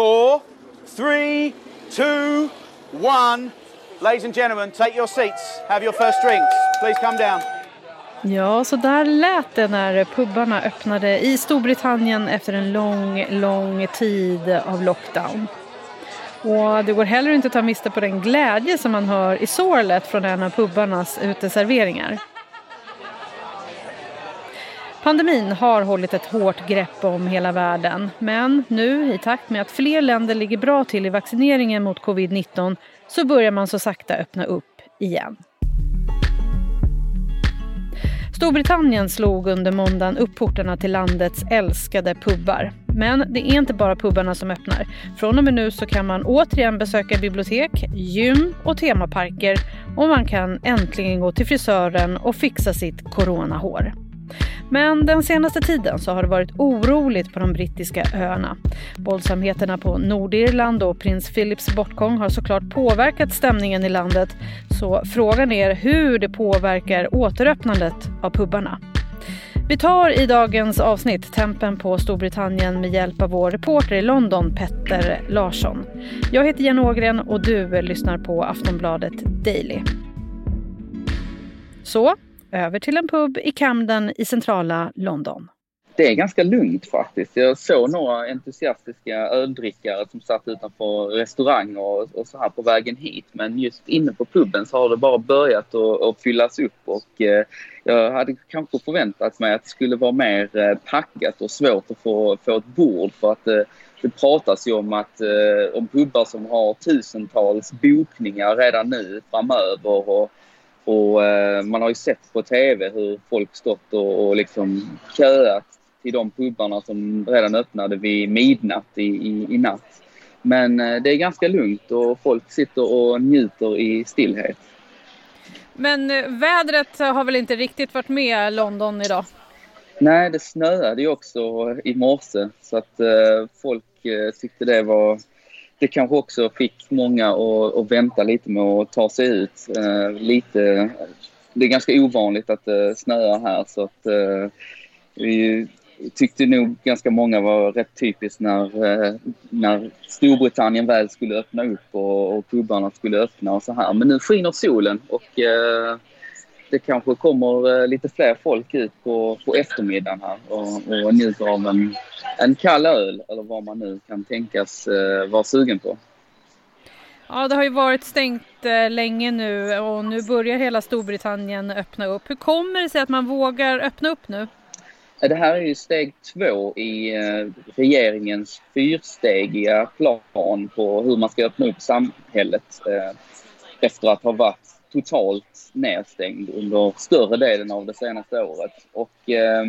four, three, two, one. Ladies and gentlemen, take your seats. Have your first drinks. Please come down. Ja, så där lät det när pubbarna öppnade i Storbritannien efter en lång, lång tid av lockdown. Och det går heller inte att ta miste på den glädje som man hör i sorlet från en av pubbarnas uteserveringar. Pandemin har hållit ett hårt grepp om hela världen men nu i takt med att fler länder ligger bra till i vaccineringen mot covid-19 så börjar man så sakta öppna upp igen. Storbritannien slog under måndagen upp portarna till landets älskade pubbar. Men det är inte bara pubbarna som öppnar. Från och med nu så kan man återigen besöka bibliotek, gym och temaparker och man kan äntligen gå till frisören och fixa sitt coronahår. Men den senaste tiden så har det varit oroligt på de brittiska öarna. Våldsamheterna på Nordirland och prins Philips bortgång har såklart påverkat stämningen i landet. Så frågan är hur det påverkar återöppnandet av pubarna. Vi tar i dagens avsnitt tempen på Storbritannien med hjälp av vår reporter i London, Petter Larsson. Jag heter Jenny Ågren och du lyssnar på Aftonbladet Daily. Så, över till en pub i Camden i centrala London. Det är ganska lugnt faktiskt. Jag såg några entusiastiska öldrickare som satt utanför restauranger och, och så här på vägen hit. Men just inne på puben så har det bara börjat att, fyllas upp och eh, jag hade kanske förväntat mig att det skulle vara mer eh, packat och svårt att få, få ett bord för att eh, det pratas ju om att eh, om pubbar som har tusentals bokningar redan nu framöver och och eh, man har ju sett på TV hur folk stått och, och liksom köat till de pubbarna som redan öppnade vid midnatt i, i, i natt. Men eh, det är ganska lugnt och folk sitter och njuter i stillhet. Men eh, vädret har väl inte riktigt varit med London idag? Nej, det snöade ju också i morse så att eh, folk eh, tyckte det var det kanske också fick många att, att vänta lite med att ta sig ut. Eh, lite, det är ganska ovanligt att eh, det snöar här så att eh, vi tyckte nog ganska många var rätt typiskt när, eh, när Storbritannien väl skulle öppna upp och, och pubarna skulle öppna och så här. Men nu skiner solen och eh, det kanske kommer eh, lite fler folk ut på, på eftermiddagen här och, och njuter av en, en kall öl eller vad man nu kan tänkas eh, vara sugen på. Ja, det har ju varit stängt eh, länge nu och nu börjar hela Storbritannien öppna upp. Hur kommer det sig att man vågar öppna upp nu? Det här är ju steg två i regeringens fyrstegiga plan på hur man ska öppna upp samhället efter att ha varit totalt nedstängd under större delen av det senaste året. Och eh,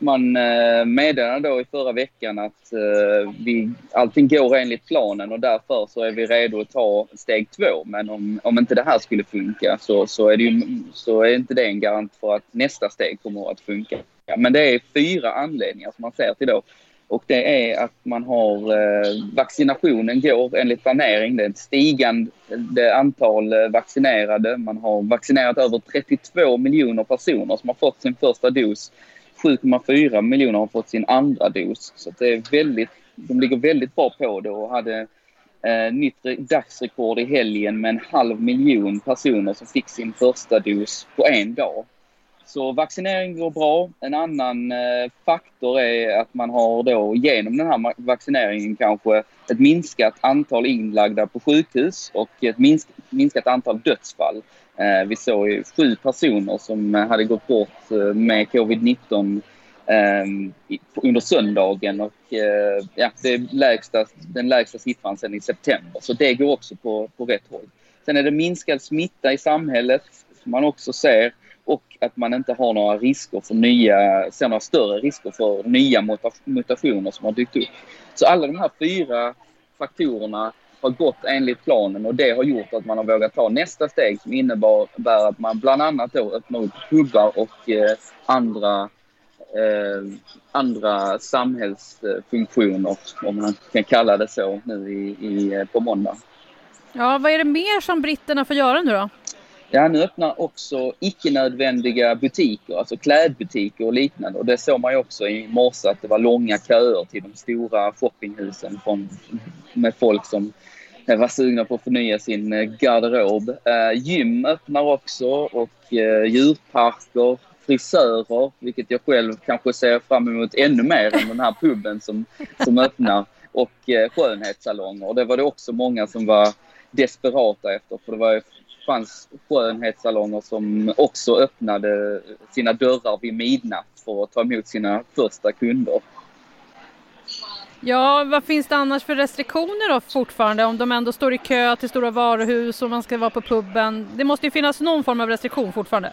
man eh, meddelade då i förra veckan att eh, vi, allting går enligt planen och därför så är vi redo att ta steg två. Men om, om inte det här skulle funka så, så, är det ju, så är inte det en garant för att nästa steg kommer att funka. Men det är fyra anledningar som man ser till då. Och det är att man har eh, vaccinationen går enligt planering. Det är ett stigande antal eh, vaccinerade. Man har vaccinerat över 32 miljoner personer som har fått sin första dos. 7,4 miljoner har fått sin andra dos. Så det är väldigt, de ligger väldigt bra på det och hade eh, nytt dagsrekord i helgen med en halv miljon personer som fick sin första dos på en dag. Så vaccinering går bra. En annan eh, faktor är att man har då genom den här vaccineringen kanske ett minskat antal inlagda på sjukhus och ett minsk, minskat antal dödsfall. Eh, vi såg ju sju personer som hade gått bort eh, med covid-19 eh, under söndagen och eh, ja, det är lägsta, den lägsta siffran sedan i september. Så det går också på, på rätt håll. Sen är det minskad smitta i samhället som man också ser och att man inte har några risker för nya, ser några större risker för nya mutationer som har dykt upp. Så alla de här fyra faktorerna har gått enligt planen och det har gjort att man har vågat ta nästa steg som innebär att man bland annat då öppnar upp hubbar och eh, andra, eh, andra samhällsfunktioner, om man kan kalla det så, nu i, i, på måndag. Ja, vad är det mer som britterna får göra nu då? Ja, nu öppnar också icke-nödvändiga butiker, alltså klädbutiker och liknande. Och det såg man ju också i morse att det var långa köer till de stora shoppinghusen från, med folk som eh, var sugna på att förnya sin eh, garderob. Eh, gym öppnar också och eh, djurparker, frisörer, vilket jag själv kanske ser fram emot ännu mer än den här puben som, som öppnar. Och eh, skönhetssalonger. Det var det också många som var desperata efter. För det var, fanns skönhetssalonger som också öppnade sina dörrar vid midnatt för att ta emot sina första kunder. Ja, vad finns det annars för restriktioner då fortfarande om de ändå står i kö till stora varuhus och man ska vara på puben? Det måste ju finnas någon form av restriktion fortfarande.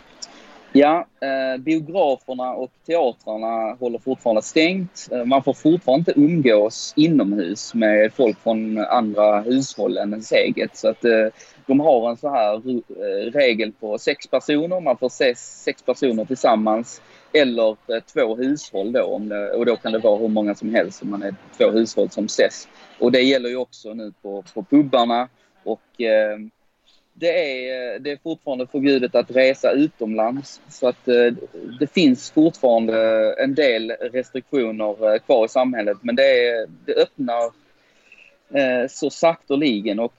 Ja, eh, biograferna och teatrarna håller fortfarande stängt. Eh, man får fortfarande inte umgås inomhus med folk från andra hushåll än ens eget. Så att eh, de har en så här eh, regel på sex personer. Man får ses sex personer tillsammans eller eh, två hushåll då. Om det, och då kan det vara hur många som helst om man är två hushåll som ses. Och det gäller ju också nu på, på pubarna. Och eh, det är, eh, det är fortfarande förbjudet att resa utomlands. Så att eh, det finns fortfarande en del restriktioner eh, kvar i samhället. Men det, är, det öppnar så sakteligen och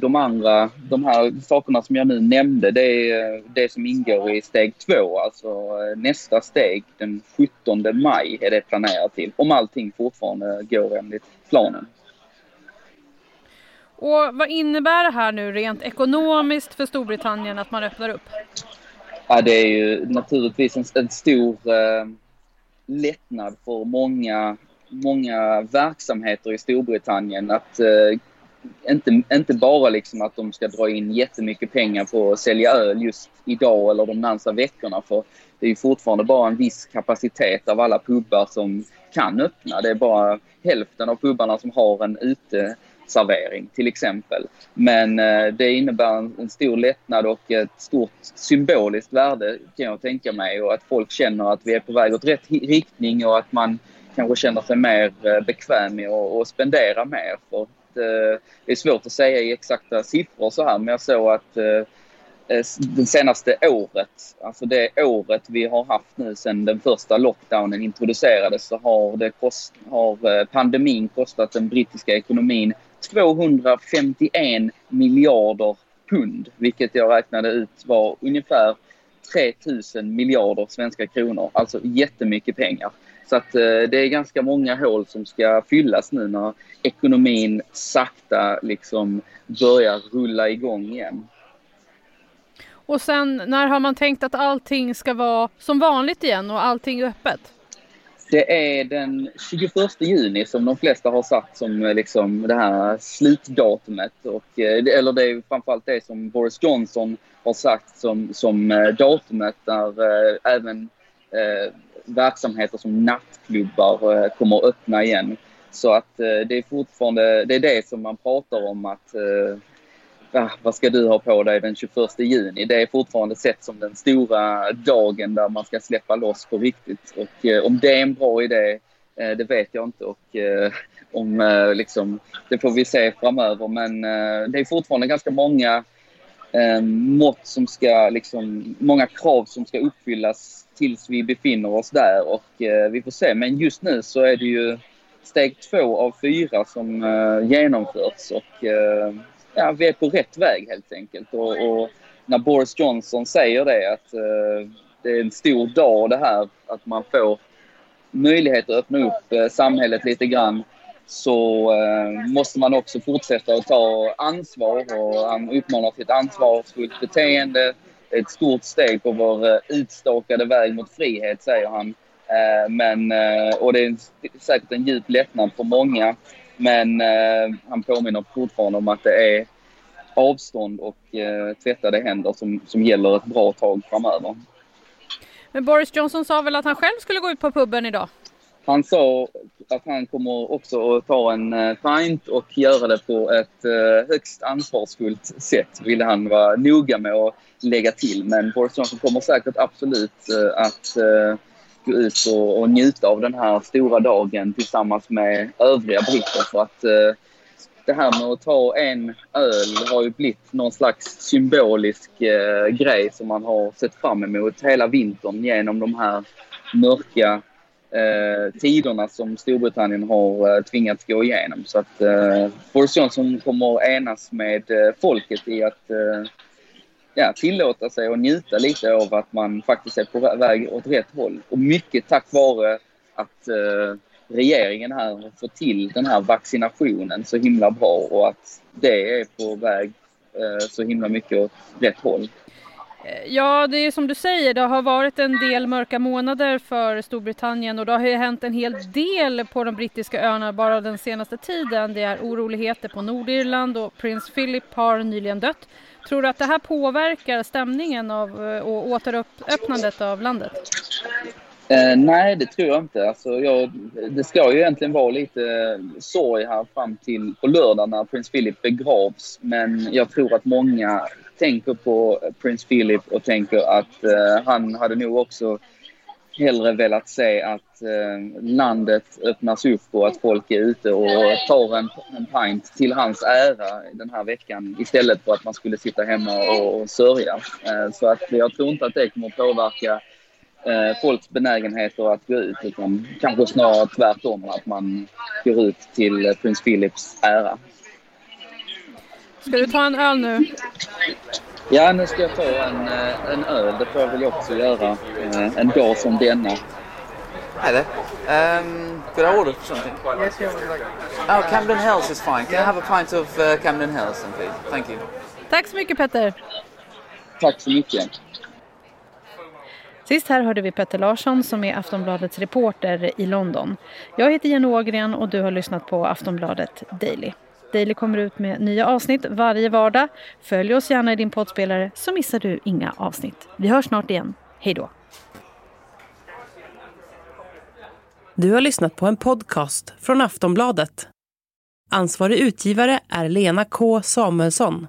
de andra, de här sakerna som jag nu nämnde, det är det som ingår i steg två. Alltså nästa steg den 17 maj är det planerat till. Om allting fortfarande går enligt planen. Och vad innebär det här nu rent ekonomiskt för Storbritannien att man öppnar upp? Ja, det är ju naturligtvis en, en stor eh, lättnad för många, många verksamheter i Storbritannien att eh, inte, inte bara liksom att de ska dra in jättemycket pengar på att sälja öl just idag eller de närmsta veckorna. För det är ju fortfarande bara en viss kapacitet av alla pubbar som kan öppna. Det är bara hälften av pubbarna som har en ute servering till exempel. Men eh, det innebär en, stor lättnad och ett stort symboliskt värde kan jag tänka mig och att folk känner att vi är på väg åt rätt riktning och att man kanske känner sig mer eh, bekväm med att spendera mer. För att, eh, det är svårt att säga i exakta siffror så här men jag såg att det senaste året, alltså det året vi har haft nu sedan den första lockdownen introducerades så har, det kost, har pandemin kostat den brittiska ekonomin 251 miljarder pund, vilket jag räknade ut var ungefär 3000 miljarder svenska kronor. Alltså jättemycket pengar. Så att eh, det är ganska många hål som ska fyllas nu när ekonomin sakta liksom börjar rulla igång igen. Och sen när har man tänkt att allting ska vara som vanligt igen och allting är öppet? Det är den 21 juni som de flesta har satt som eh, liksom det här slutdatumet. Och, eh, eller det är framförallt det som Boris Johnson har sagt som, som eh, datumet där även eh, verksamheter som nattklubbar kommer att öppna igen. Så att det är fortfarande det, är det som man pratar om att ah, vad ska du ha på dig den 21 juni? Det är fortfarande sett som den stora dagen där man ska släppa loss på riktigt. Och eh, om det är en bra idé, eh, det vet jag inte. Och eh, om, eh, liksom, det får vi se framöver. Men eh, det är fortfarande ganska många eh, mått som ska, liksom, många krav som ska uppfyllas tills vi befinner oss där. Och eh, vi får se. Men just nu så är det ju steg två av fyra som eh, genomförts. Och, eh, ja, vi är på rätt väg helt enkelt. Och, och när Boris Johnson säger det att eh, det är en stor dag det här att man får möjlighet att öppna upp eh, samhället lite grann så eh, måste man också fortsätta att ta ansvar och han uppmanar till ett ansvarsfullt beteende. Ett stort steg på vår eh, utstakade väg mot frihet, säger han. Eh, men, eh, och det är säkert en djup lättnad för många. Men eh, han påminner fortfarande om att det är avstånd och eh, tvättade händer som, som gäller ett bra tag framöver. Men Boris Johnson sa väl att han själv skulle gå ut på puben idag? Han sa att han kommer också att ta en uh, pint och göra det på ett uh, högst ansvarsfullt sätt, ville han vara noga med att lägga till. Men Boris Johnson kommer säkert absolut uh, att uh, gå ut och, och, njuta av den här stora dagen tillsammans med övriga britter. För att eh, det här med att ta en öl har ju blivit någon slags symbolisk eh, grej som man har sett fram emot hela vintern genom de här mörka eh, tiderna som Storbritannien har eh, tvingats gå igenom. Så att eh, Boris Johnson kommer enas med eh, folket i att eh, ja, tillåta sig och njuta lite av att man faktiskt är på väg åt rätt håll. Och mycket tack vare att eh, regeringen här får till den här vaccinationen så himla bra och att det är på väg eh, så himla mycket åt rätt håll. Eh, ja, det är som du säger, det har varit en del mörka månader för Storbritannien och det har ju hänt en hel del på de brittiska öarna bara den senaste tiden. Det är oroligheter på Nordirland och prins Philip har nyligen dött. Tror du att det här påverkar stämningen av, eh, och återöppnandet av landet? Eh, nej, det tror jag inte. Alltså, jag, det ska ju egentligen vara lite eh, sorg här fram till på lördag när prins Philip begravs. Men jag tror att många tänker på prins Philip och tänker att eh, han hade nog också hellre velat se att eh, landet öppnas upp och att folk är ute och tar en, en pint till hans ära den här veckan istället för att man skulle sitta hemma och, och sörja. Eh, så att jag tror inte att det kommer påverka eh, folks benägenheter att gå ut utan kanske snarare tvärtom att man går ut till eh, prins Philips ära. Ska du ta en öl nu? Ja, nu ska jag ta en, eh, en öl. Det får jag väl också göra eh, en dag som denna. Hi there. Um, could I order something? Yes, yeah. Oh, Camden Hells is fine. Can I have a pint of uh, Camden Hells then, please? Thank you. Tack så mycket Petter. Tack så mycket. Sist här hörde vi Petter Larsson som är Aftonbladets reporter i London. Jag heter Jenny Ågren och du har lyssnat på Aftonbladet Daily. Daily kommer ut med nya avsnitt varje vardag. Följ oss gärna i din poddspelare så missar du inga avsnitt. Vi hörs snart igen. Hej då! Du har lyssnat på en podcast från Aftonbladet. Ansvarig utgivare är Lena K Samuelsson.